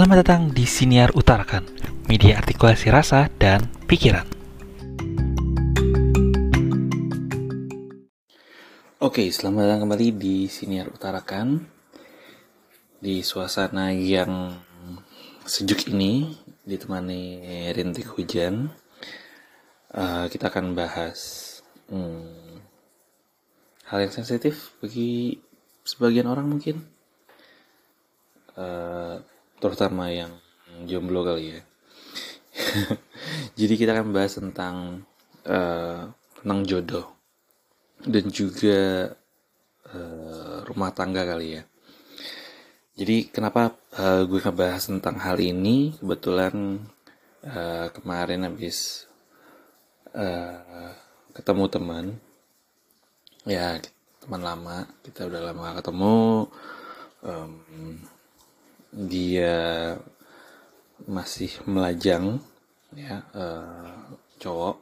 Selamat datang di Siniar Utarakan, media artikulasi rasa dan pikiran. Oke, selamat datang kembali di Siniar Utarakan. Di suasana yang sejuk ini, ditemani rintik hujan, uh, kita akan bahas hmm, hal yang sensitif bagi sebagian orang mungkin. Uh, terutama yang jomblo kali ya. Jadi kita akan bahas tentang uh, tentang jodoh dan juga uh, rumah tangga kali ya. Jadi kenapa uh, gue ngebahas tentang hal ini? Kebetulan uh, kemarin habis uh, ketemu teman, ya teman lama, kita udah lama ketemu. Um, dia masih melajang ya uh, cowok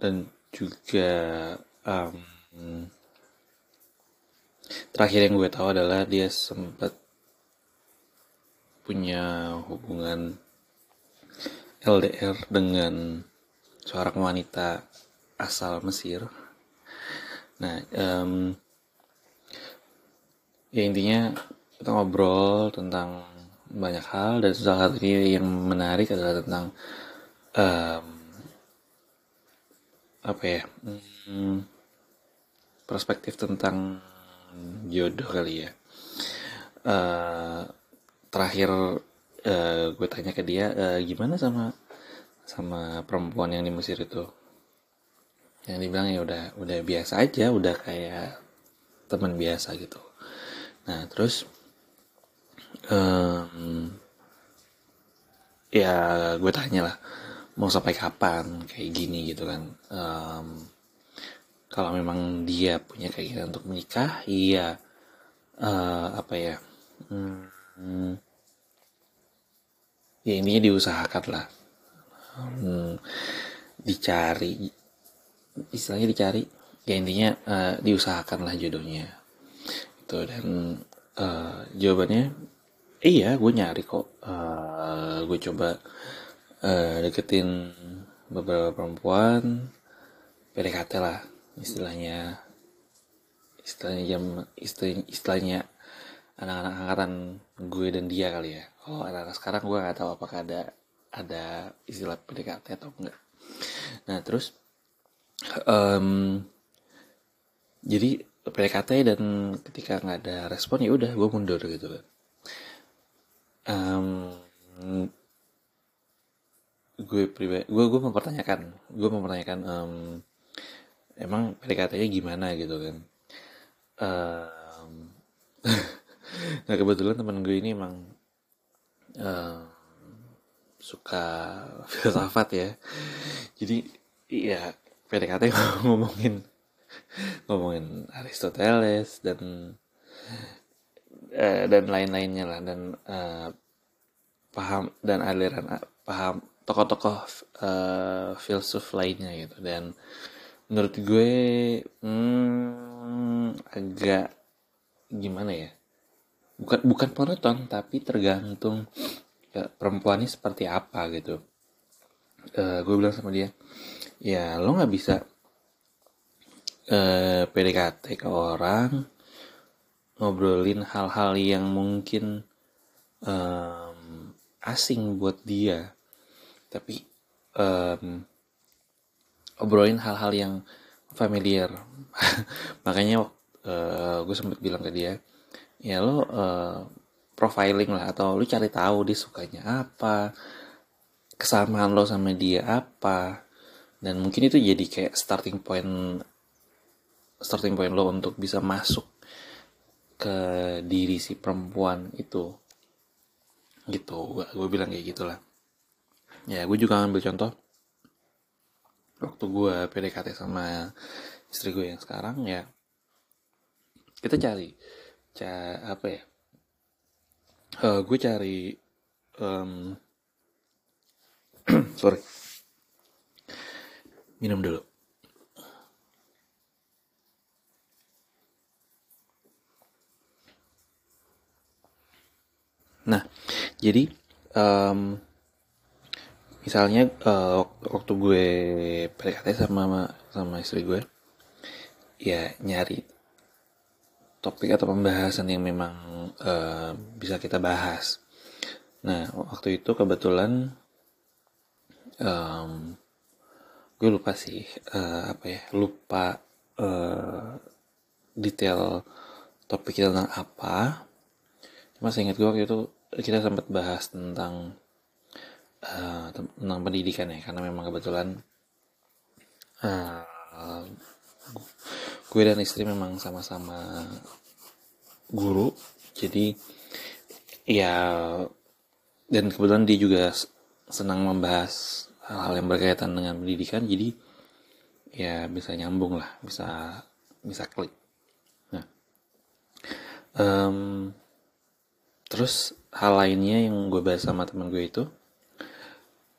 dan juga um, terakhir yang gue tahu adalah dia sempat punya hubungan LDR dengan seorang wanita asal Mesir. Nah, um, ya intinya kita ngobrol tentang banyak hal dan salah satu ini yang menarik adalah tentang um, apa ya hmm, perspektif tentang jodoh kali ya. Uh, terakhir uh, gue tanya ke dia uh, gimana sama sama perempuan yang di Mesir itu? Yang dibilang ya udah udah biasa aja udah kayak teman biasa gitu Nah, terus um, ya gue tanya lah mau sampai kapan kayak gini gitu kan. Um, kalau memang dia punya keinginan untuk menikah, iya uh, apa ya? Hmm, ya intinya diusahakan lah. Hmm, dicari istilahnya dicari ya intinya uh, diusahakan lah jodohnya gitu dan uh, jawabannya iya gue nyari kok. Uh, gue coba uh, deketin beberapa perempuan PDKT lah istilahnya. Istilahnya jam istilahnya, istilahnya anak-anak angkatan gue dan dia kali ya. Oh anak-anak sekarang gue nggak tahu apakah ada ada istilah PDKT atau enggak. Nah terus um, jadi PDKT dan ketika nggak ada respon ya udah gue mundur gitu. Kan um, gue pribadi gue gue mempertanyakan gue mempertanyakan um, emang PDKT-nya gimana gitu kan. Um, nah kebetulan teman gue ini emang um, suka filsafat ya. Jadi iya PDKT ngomongin ngomongin Aristoteles dan uh, dan lain-lainnya lah dan uh, paham dan aliran uh, paham tokoh-tokoh uh, filsuf lainnya gitu. Dan menurut gue hmm, agak gimana ya? Bukan bukan monoton tapi tergantung ya, ini seperti apa gitu. Uh, gue bilang sama dia ya lo nggak bisa eh, PDKT ke orang ngobrolin hal-hal yang mungkin um, asing buat dia. Tapi um, obrolin hal-hal yang familiar. Makanya uh, gue sempat bilang ke dia ya lo uh, profiling lah atau lo cari tahu dia sukanya apa kesamaan lo sama dia apa. Dan mungkin itu jadi kayak starting point starting point lo untuk bisa masuk ke diri si perempuan itu. Gitu gue bilang kayak gitulah. Ya gue juga ambil contoh. Waktu gue PDKT sama istri gue yang sekarang ya kita cari ca apa ya uh, gue cari um, sorry minum dulu jadi um, misalnya uh, waktu gue PDKT sama sama istri gue ya nyari topik atau pembahasan yang memang uh, bisa kita bahas. Nah waktu itu kebetulan um, gue lupa sih uh, apa ya lupa uh, detail topik kita tentang apa saya ingat gue waktu itu kita sempat bahas tentang uh, tentang pendidikan ya karena memang kebetulan uh, gue dan istri memang sama-sama guru. Jadi ya dan kebetulan dia juga senang membahas hal-hal yang berkaitan dengan pendidikan. Jadi ya bisa nyambung lah bisa bisa klik. Nah um, terus hal lainnya yang gue bahas sama teman gue itu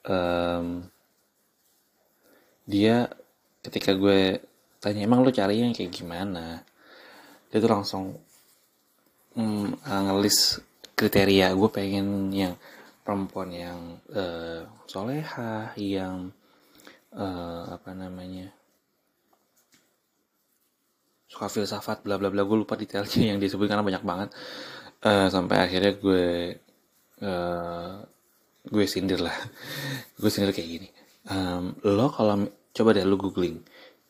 um, dia ketika gue tanya emang lo cari yang kayak gimana? Dia tuh langsung mm, ngelis kriteria gue pengen yang perempuan yang uh, soleha yang uh, apa namanya suka filsafat bla bla bla. Gue lupa detailnya yang disebut karena banyak banget uh, sampai akhirnya gue uh, gue sindir lah. Gue sindir kayak gini. Um, lo kalau coba deh lo googling.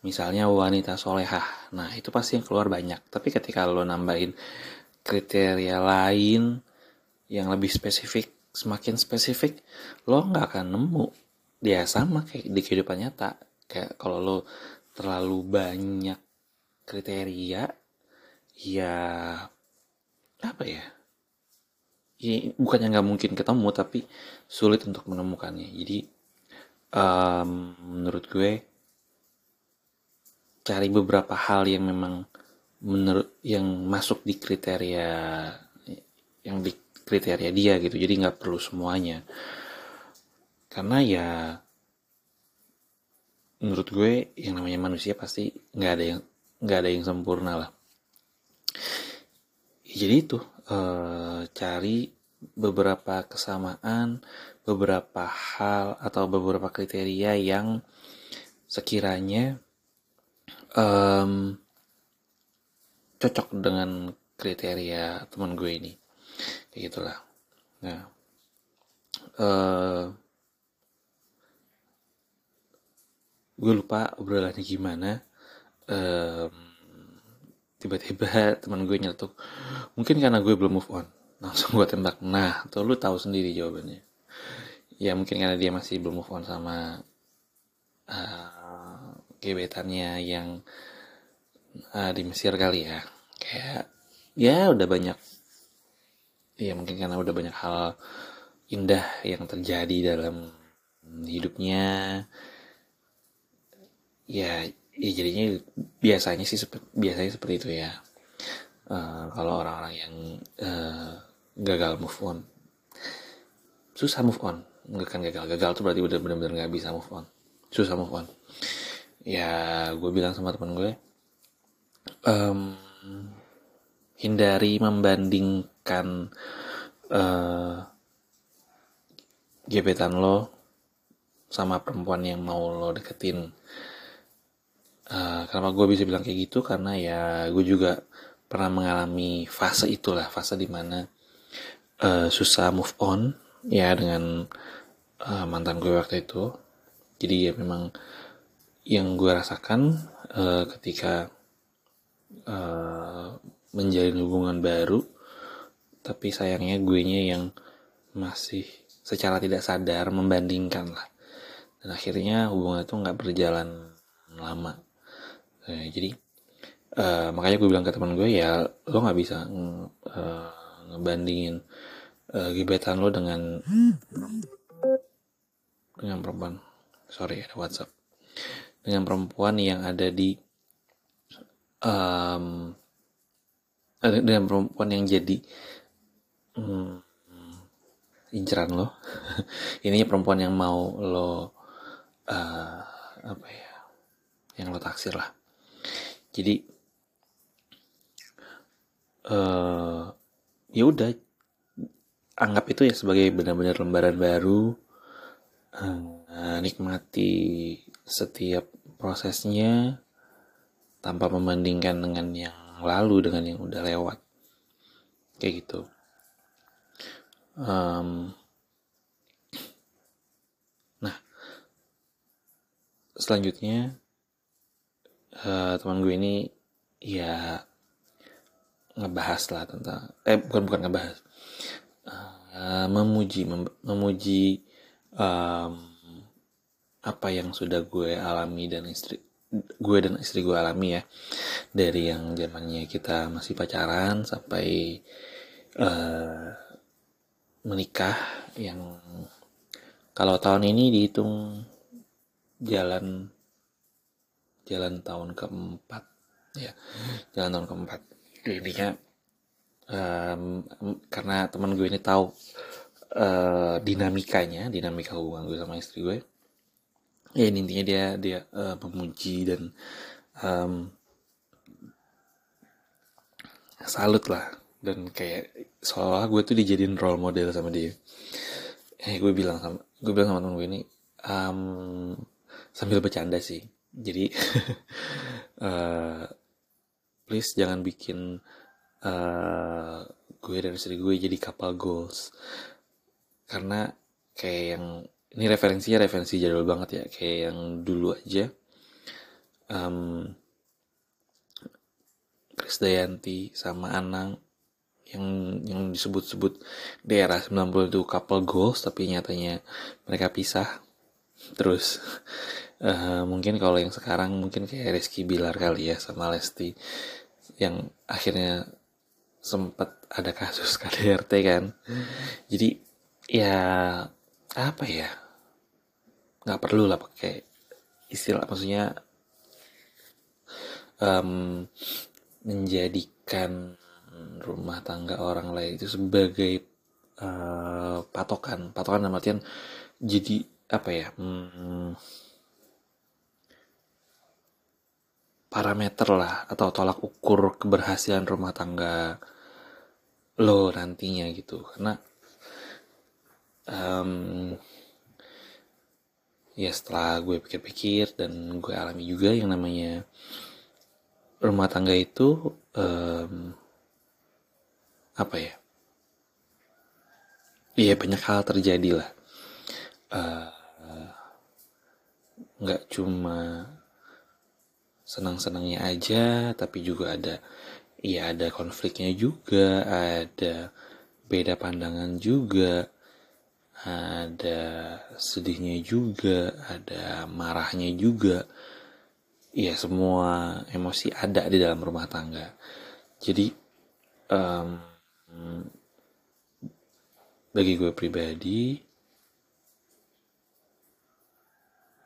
Misalnya wanita solehah. Nah itu pasti yang keluar banyak. Tapi ketika lo nambahin kriteria lain yang lebih spesifik semakin spesifik lo nggak akan nemu. Dia sama kayak di kehidupan nyata. Kayak kalau lo terlalu banyak kriteria ya apa ya? Ya bukannya nggak mungkin ketemu tapi sulit untuk menemukannya. Jadi um, menurut gue cari beberapa hal yang memang menurut yang masuk di kriteria yang di kriteria dia gitu. Jadi nggak perlu semuanya. Karena ya menurut gue yang namanya manusia pasti nggak ada yang nggak ada yang sempurna lah jadi itu e, cari beberapa kesamaan beberapa hal atau beberapa kriteria yang sekiranya um, cocok dengan kriteria teman gue ini. Kayak gitulah. Nah uh, gue lupa obrolannya gimana. Um, tiba-tiba teman gue nyeletuk mungkin karena gue belum move on. Langsung gue tembak nah tuh lu tahu sendiri jawabannya. Ya mungkin karena dia masih belum move on sama uh, gebetannya yang uh, di Mesir kali ya. Kayak ya udah banyak ya mungkin karena udah banyak hal indah yang terjadi dalam hidupnya. Ya ya jadinya biasanya sih biasanya seperti itu ya. Uh, kalau orang-orang yang uh, gagal move on. Susah move on. Nggak kan gagal. Gagal tuh berarti benar-benar nggak bisa move on. Susah move on. Ya gue bilang sama temen gue um, hindari membanding kan uh, gebetan lo sama perempuan yang mau lo deketin. Uh, kenapa gue bisa bilang kayak gitu? Karena ya gue juga pernah mengalami fase itulah, fase di mana uh, susah move on ya dengan uh, mantan gue waktu itu. Jadi ya memang yang gue rasakan uh, ketika uh, menjalin hubungan baru tapi sayangnya gue nya yang masih secara tidak sadar membandingkan lah dan akhirnya hubungan itu nggak berjalan lama nah, jadi uh, makanya gue bilang ke teman gue ya lo nggak bisa uh, ngebandingin uh, gebetan lo dengan dengan perempuan. Sorry ada WhatsApp. Dengan perempuan yang ada di um, dengan perempuan yang jadi hmm, inceran lo. Ini perempuan yang mau lo uh, apa ya yang lo taksir lah jadi uh, ya udah anggap itu ya sebagai benar-benar lembaran baru uh, nikmati setiap prosesnya tanpa membandingkan dengan yang lalu dengan yang udah lewat. Kayak gitu. Um, nah selanjutnya uh, teman gue ini ya ngebahas lah tentang eh bukan bukan ngebahas. Uh, memuji mem, memuji um, apa yang sudah gue alami dan istri gue dan istri gue alami ya. Dari yang zamannya kita masih pacaran sampai uh, menikah yang kalau tahun ini dihitung jalan jalan tahun keempat. Ya jalan tahun keempat. Intinya um, karena teman gue ini tahu uh, dinamikanya dinamika hubungan gue sama istri gue. Ya intinya dia dia uh, memuji dan um, salut lah. Dan kayak seolah gue tuh dijadiin role model sama dia. Eh gue bilang sama gue bilang sama temen gue ini um, sambil bercanda sih jadi uh, please jangan bikin uh, gue dan istri gue jadi kapal goals. Karena kayak yang ini referensinya referensi jadul banget ya. Kayak yang dulu aja. Um, Dayanti sama Anang yang yang disebut-sebut di era 90 itu couple goals tapi nyatanya mereka pisah terus uh, mungkin kalau yang sekarang mungkin kayak Rizky Bilar kali ya sama Lesti yang akhirnya sempat ada kasus KDRT kan. Jadi ya apa ya? Nggak perlu lah pakai istilah maksudnya um, menjadikan rumah tangga orang lain itu sebagai uh, patokan. Patokan dalam jadi apa ya hmm, parameter lah atau tolak ukur keberhasilan rumah tangga lo nantinya gitu. Karena um, ya setelah gue pikir-pikir dan gue alami juga yang namanya rumah tangga itu um, apa ya iya banyak hal terjadi lah. Uh, nggak cuma senang-senangnya aja tapi juga ada ya ada konfliknya juga ada beda pandangan juga ada sedihnya juga, ada marahnya juga. Ya semua emosi ada di dalam rumah tangga. Jadi um, bagi gue pribadi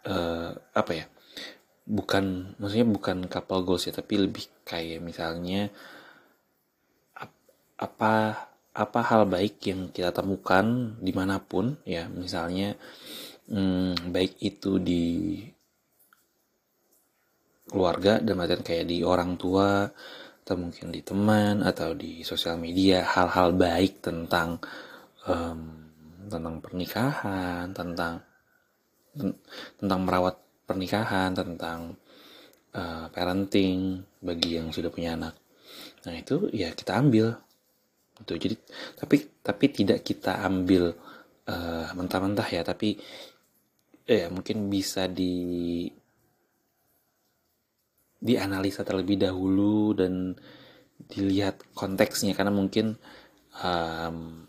uh, apa ya? Bukan, maksudnya bukan couple goals ya, tapi lebih kayak misalnya apa apa hal baik yang kita temukan di mana pun ya misalnya hmm, baik itu di keluarga dan artian kayak di orang tua atau mungkin di teman atau di sosial media hal-hal baik tentang um, tentang pernikahan tentang tentang merawat pernikahan tentang uh, parenting bagi yang sudah punya anak. Nah itu ya kita ambil. Gitu jadi tapi tapi tidak kita ambil uh, mentah-mentah ya tapi ya mungkin bisa di dianalisa terlebih dahulu dan dilihat konteksnya karena mungkin um,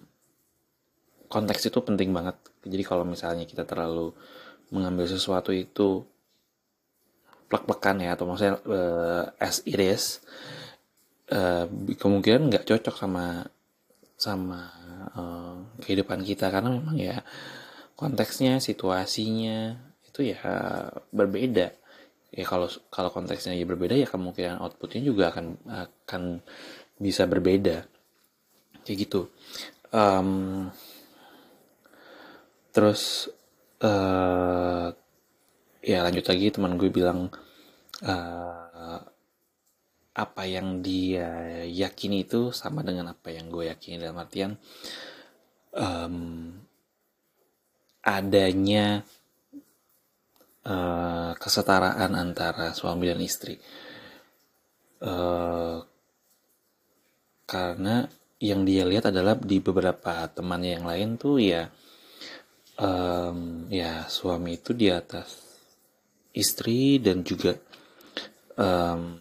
konteks itu penting banget. Jadi kalau misalnya kita terlalu mengambil sesuatu itu plek-plekan ya atau maksudnya uh, as it is uh, kemungkinan nggak cocok sama sama uh, kehidupan kita. Karena memang ya konteksnya situasinya itu ya berbeda. Ya kalau kalau konteksnya ya berbeda ya kemungkinan outputnya juga akan akan bisa berbeda. Kayak gitu. Um, terus uh, ya lanjut lagi teman gue bilang uh, apa yang dia yakini itu sama dengan apa yang gue yakini. Dalam artian um, adanya uh, kesetaraan antara suami dan istri. Uh, karena yang dia lihat adalah di beberapa temannya yang lain tuh ya um, ya suami itu di atas istri dan juga um,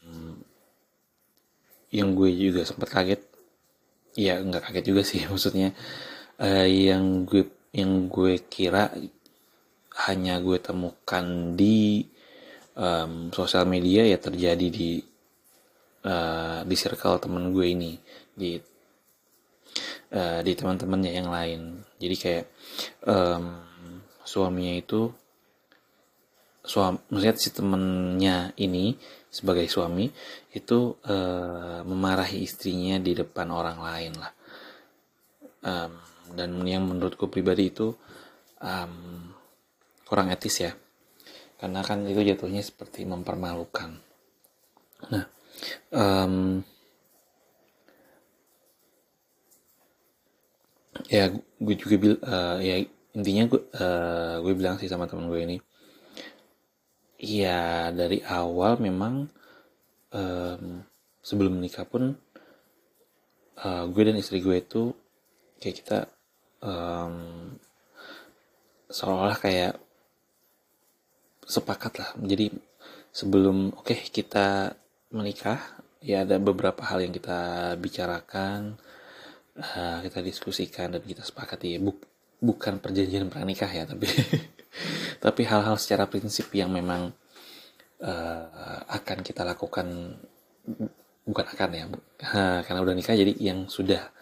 yang gue juga sempat kaget. Ya nggak kaget juga sih maksudnya uh, yang gue yang gue kira hanya gue temukan di um, sosial media ya terjadi di uh, di circle temen gue ini di uh, di teman-temannya yang lain jadi kayak um, suaminya itu suami maksudnya si temennya ini sebagai suami itu uh, memarahi istrinya di depan orang lain lah. Um, dan yang menurutku pribadi itu um, kurang etis ya. Karena kan itu jatuhnya seperti mempermalukan. Nah um, ya gue juga bil uh, ya intinya gue uh, gue bilang sih sama temen gue ini ya dari awal memang um, sebelum menikah pun uh, gue dan istri gue itu kayak kita um, seolah-olah kayak sepakat lah. Jadi sebelum oke okay, kita menikah ya ada beberapa hal yang kita bicarakan uh, kita diskusikan dan kita sepakati. Ya Buk, bukan perjanjian pranikah ya tapi tapi hal-hal secara prinsip yang memang uh, akan kita lakukan bukan akan ya karena udah nikah jadi yang sudah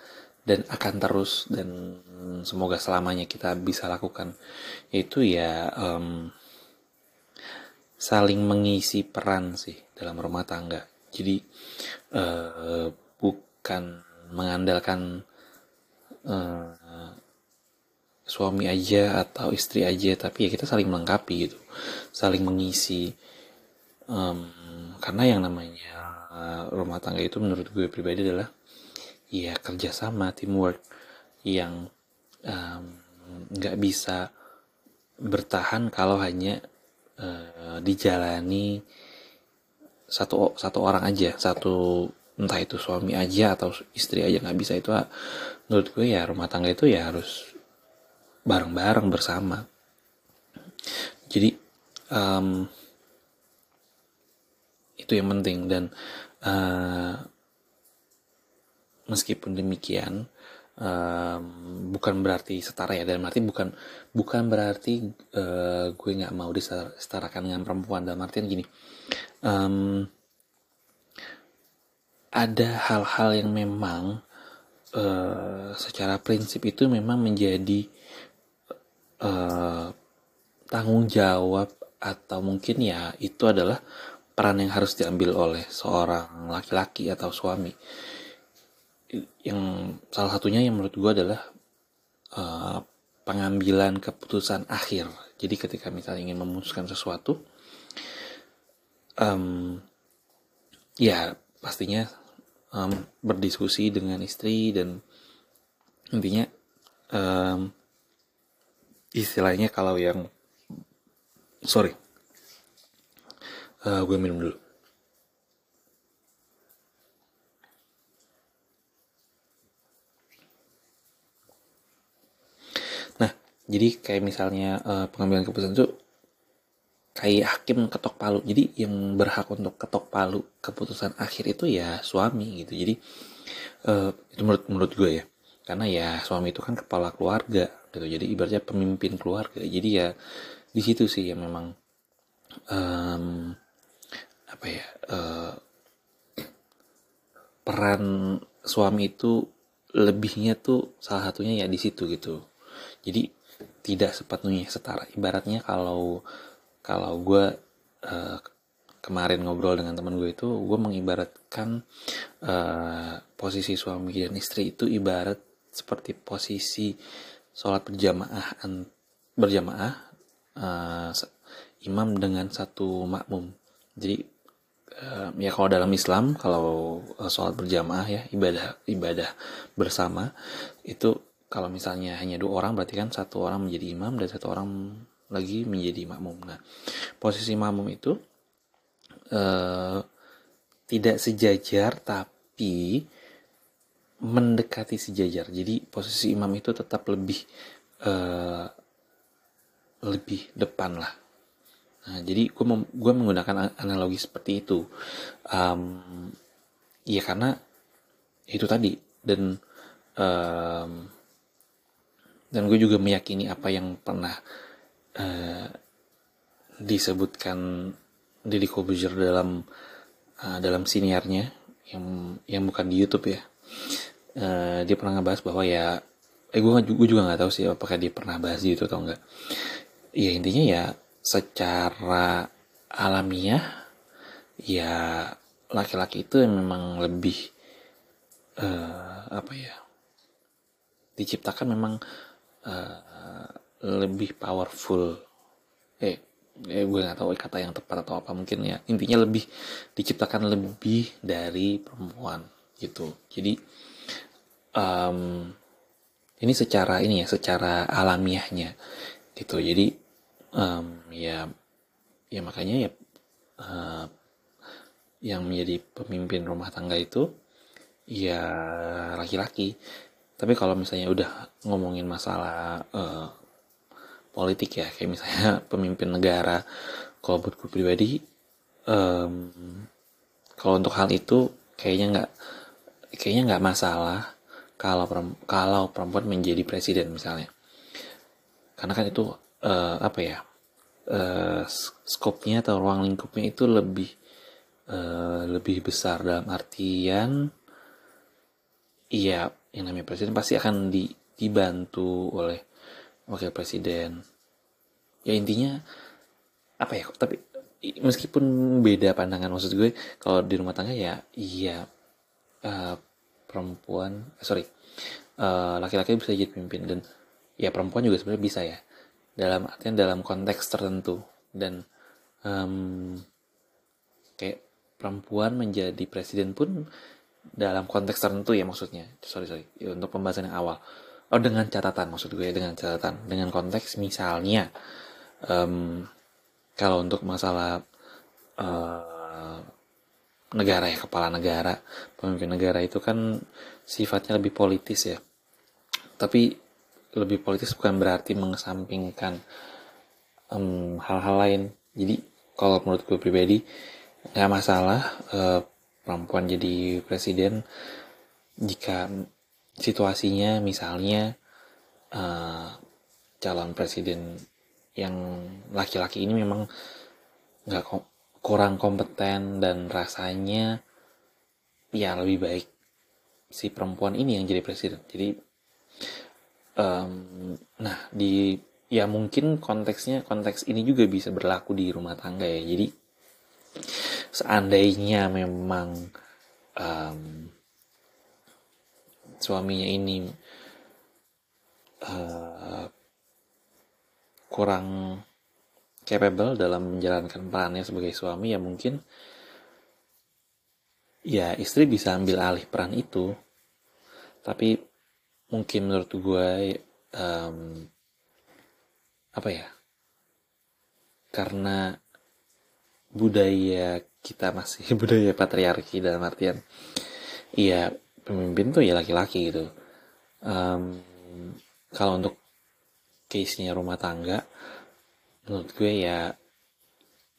dan akan terus dan semoga selamanya kita bisa lakukan itu ya um, saling mengisi peran sih dalam rumah tangga. Jadi uh, bukan mengandalkan uh, suami aja atau istri aja tapi ya kita saling melengkapi gitu. Saling mengisi. Um, karena yang namanya uh, rumah tangga itu menurut gue pribadi adalah ya kerjasama teamwork yang nggak um, bisa bertahan kalau hanya uh, dijalani satu satu orang aja satu entah itu suami aja atau istri aja nggak bisa itu menurut gue ya rumah tangga itu ya harus bareng-bareng bersama. Jadi um, itu yang penting. Dan uh, meskipun demikian um, bukan berarti setara ya dan berarti bukan bukan berarti uh, gue nggak mau disetarakan dengan perempuan. Dalam artian gini um, ada hal-hal yang memang uh, secara prinsip itu memang menjadi uh, tanggung jawab atau mungkin ya itu adalah peran yang harus diambil oleh seorang laki-laki atau suami yang salah satunya yang menurut gue adalah uh, pengambilan keputusan akhir. Jadi ketika misalnya ingin memutuskan sesuatu, um, ya pastinya um, berdiskusi dengan istri dan intinya um, istilahnya kalau yang sorry, uh, gue minum dulu. jadi kayak misalnya uh, pengambilan keputusan itu kayak hakim ketok palu. Jadi yang berhak untuk ketok palu keputusan akhir itu ya suami gitu. Jadi uh, itu menurut menurut gue ya. Karena ya suami itu kan kepala keluarga gitu. Jadi ibaratnya pemimpin keluarga. Jadi ya di situ sih yang memang um, apa ya uh, peran suami itu lebihnya tuh salah satunya ya di situ gitu. Jadi tidak sepenuhnya setara. Ibaratnya kalau kalau gue uh, kemarin ngobrol dengan teman gue itu gue mengibaratkan uh, posisi suami dan istri itu ibarat seperti posisi sholat berjamaah berjamaah uh, imam dengan satu makmum. Jadi uh, ya kalau dalam Islam kalau sholat berjamaah ya ibadah ibadah bersama itu kalau misalnya hanya dua orang berarti kan satu orang menjadi imam dan satu orang lagi menjadi makmum. Nah, posisi makmum itu uh, tidak sejajar tapi mendekati sejajar. Jadi posisi imam itu tetap lebih uh, lebih depan lah. Nah, jadi gue gue menggunakan analogi seperti itu. Um, ya karena itu tadi dan um, dan gue juga meyakini apa yang pernah uh, disebutkan Deddy Kobuzer dalam uh, dalam siniarnya yang yang bukan di YouTube ya. Uh, dia pernah ngebahas bahwa ya eh gue, gue juga nggak tahu sih apakah dia pernah bahas di itu atau enggak. Ya intinya ya secara alamiah ya laki-laki itu memang lebih uh, apa ya diciptakan memang uh, lebih powerful. Eh eh gue nggak tahu kata yang tepat atau apa mungkin ya. Intinya lebih diciptakan lebih dari perempuan gitu. Jadi um, ini secara ini ya secara alamiahnya gitu. Jadi um, ya ya makanya ya uh, yang menjadi pemimpin rumah tangga itu ya laki-laki. Tapi kalau misalnya udah ngomongin masalah uh, politik ya kayak misalnya pemimpin negara. Kalau buat gue pribadi um, kalau untuk hal itu kayaknya nggak kayaknya nggak masalah kalau kalau perempuan menjadi presiden misalnya. Karena kan itu uh, apa ya uh, skopnya atau ruang lingkupnya itu lebih uh, lebih besar. Dalam artian iya yang namanya presiden pasti akan di, dibantu oleh wakil presiden. Ya intinya apa ya tapi meskipun beda pandangan maksud gue kalau di rumah tangga ya iya uh, perempuan sorry laki-laki uh, bisa jadi pemimpin dan ya perempuan juga sebenarnya bisa ya dalam artian dalam konteks tertentu dan um, kayak perempuan menjadi presiden pun dalam konteks tertentu ya maksudnya. Sorry sorry ya, untuk pembahasan yang awal oh dengan catatan maksud gue dengan catatan. Dengan konteks misalnya um, kalau untuk masalah uh, negara ya kepala negara pemimpin negara itu kan sifatnya lebih politis ya. Tapi lebih politis bukan berarti mengesampingkan hal-hal um, lain. Jadi kalau menurut gue pribadi nggak masalah uh, perempuan jadi presiden jika situasinya misalnya uh, calon presiden yang laki-laki ini memang nggak kom kurang kompeten dan rasanya ya lebih baik si perempuan ini yang jadi presiden. Jadi um, nah di ya mungkin konteksnya konteks ini juga bisa berlaku di rumah tangga ya. Jadi seandainya memang um, suaminya ini uh, kurang capable dalam menjalankan perannya sebagai suami ya mungkin ya istri bisa ambil alih peran itu. Tapi mungkin menurut gue um, apa ya karena budaya kita masih budaya patriarki dalam artian iya pemimpin tuh ya laki-laki gitu. Um, kalau untuk case-nya rumah tangga menurut gue ya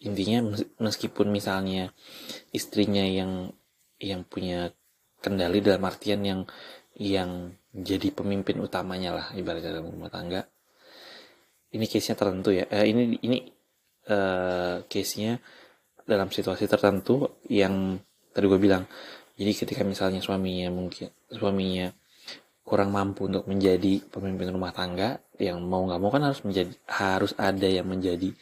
intinya meskipun misalnya istrinya yang yang punya kendali dalam artian yang yang jadi pemimpin utamanya lah ibaratnya dalam rumah tangga ini case-nya tertentu ya. Eh, ini ini uh, case-nya dalam situasi tertentu yang tadi gue bilang jadi ketika misalnya suaminya mungkin suaminya kurang mampu untuk menjadi pemimpin rumah tangga yang mau nggak mau kan harus menjadi harus ada yang menjadi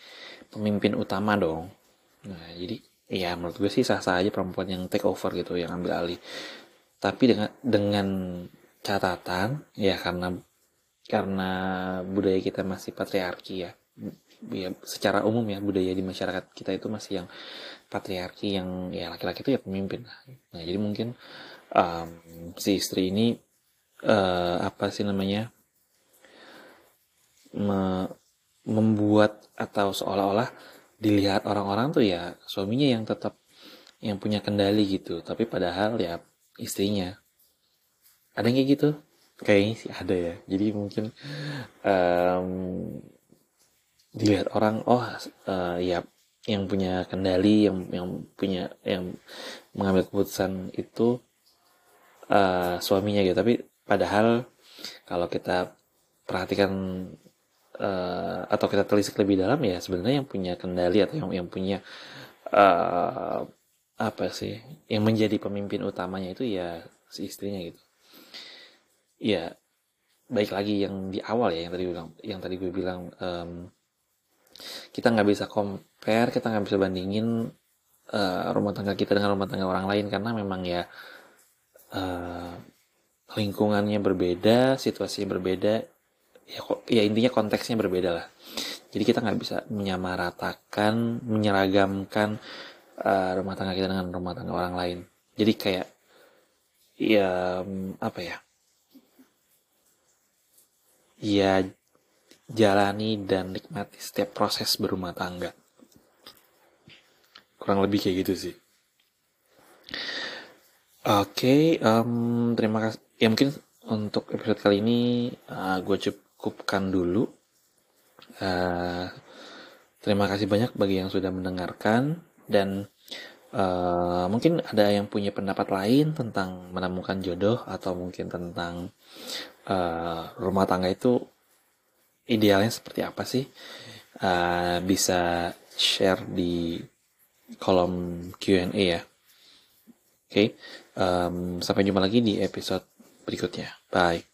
pemimpin utama dong. Nah jadi ya menurut gue sih sah sah aja perempuan yang take over gitu yang ambil alih. Tapi dengan dengan catatan ya karena karena budaya kita masih patriarki ya ya secara umum ya budaya di masyarakat kita itu masih yang patriarki yang ya laki-laki itu ya pemimpin nah jadi mungkin um, si istri ini uh, apa sih namanya me membuat atau seolah-olah dilihat orang-orang tuh ya suaminya yang tetap yang punya kendali gitu. Tapi padahal ya istrinya. Ada yang kayak gitu? Kayaknya sih ada ya. Jadi mungkin um, dilihat orang oh uh, ya yang punya kendali yang yang punya yang mengambil keputusan itu uh, suaminya gitu. Tapi padahal kalau kita perhatikan uh, atau kita telisik lebih dalam ya sebenarnya yang punya kendali atau yang yang punya uh, apa sih yang menjadi pemimpin utamanya itu ya si istrinya gitu. Ya baik lagi yang di awal ya yang tadi bilang yang tadi gue bilang um, kita nggak bisa compare kita nggak bisa bandingin uh, rumah tangga kita dengan rumah tangga orang lain. Karena memang ya uh, lingkungannya berbeda situasinya berbeda. Ya ya intinya konteksnya berbeda lah. Jadi kita nggak bisa menyamaratakan menyeragamkan uh, rumah tangga kita dengan rumah tangga orang lain. Jadi kayak ya apa ya? Ya jalani dan nikmati setiap proses berumah tangga. Kurang lebih kayak gitu sih. Oke okay, um, terima kasih ya mungkin untuk episode kali ini uh, gue cukupkan dulu. Uh, terima kasih banyak bagi yang sudah mendengarkan dan uh, mungkin ada yang punya pendapat lain tentang menemukan jodoh atau mungkin tentang uh, rumah tangga itu idealnya seperti apa sih? Uh, bisa share di kolom Q&A ya. Oke, okay. um, sampai jumpa lagi di episode berikutnya. Bye.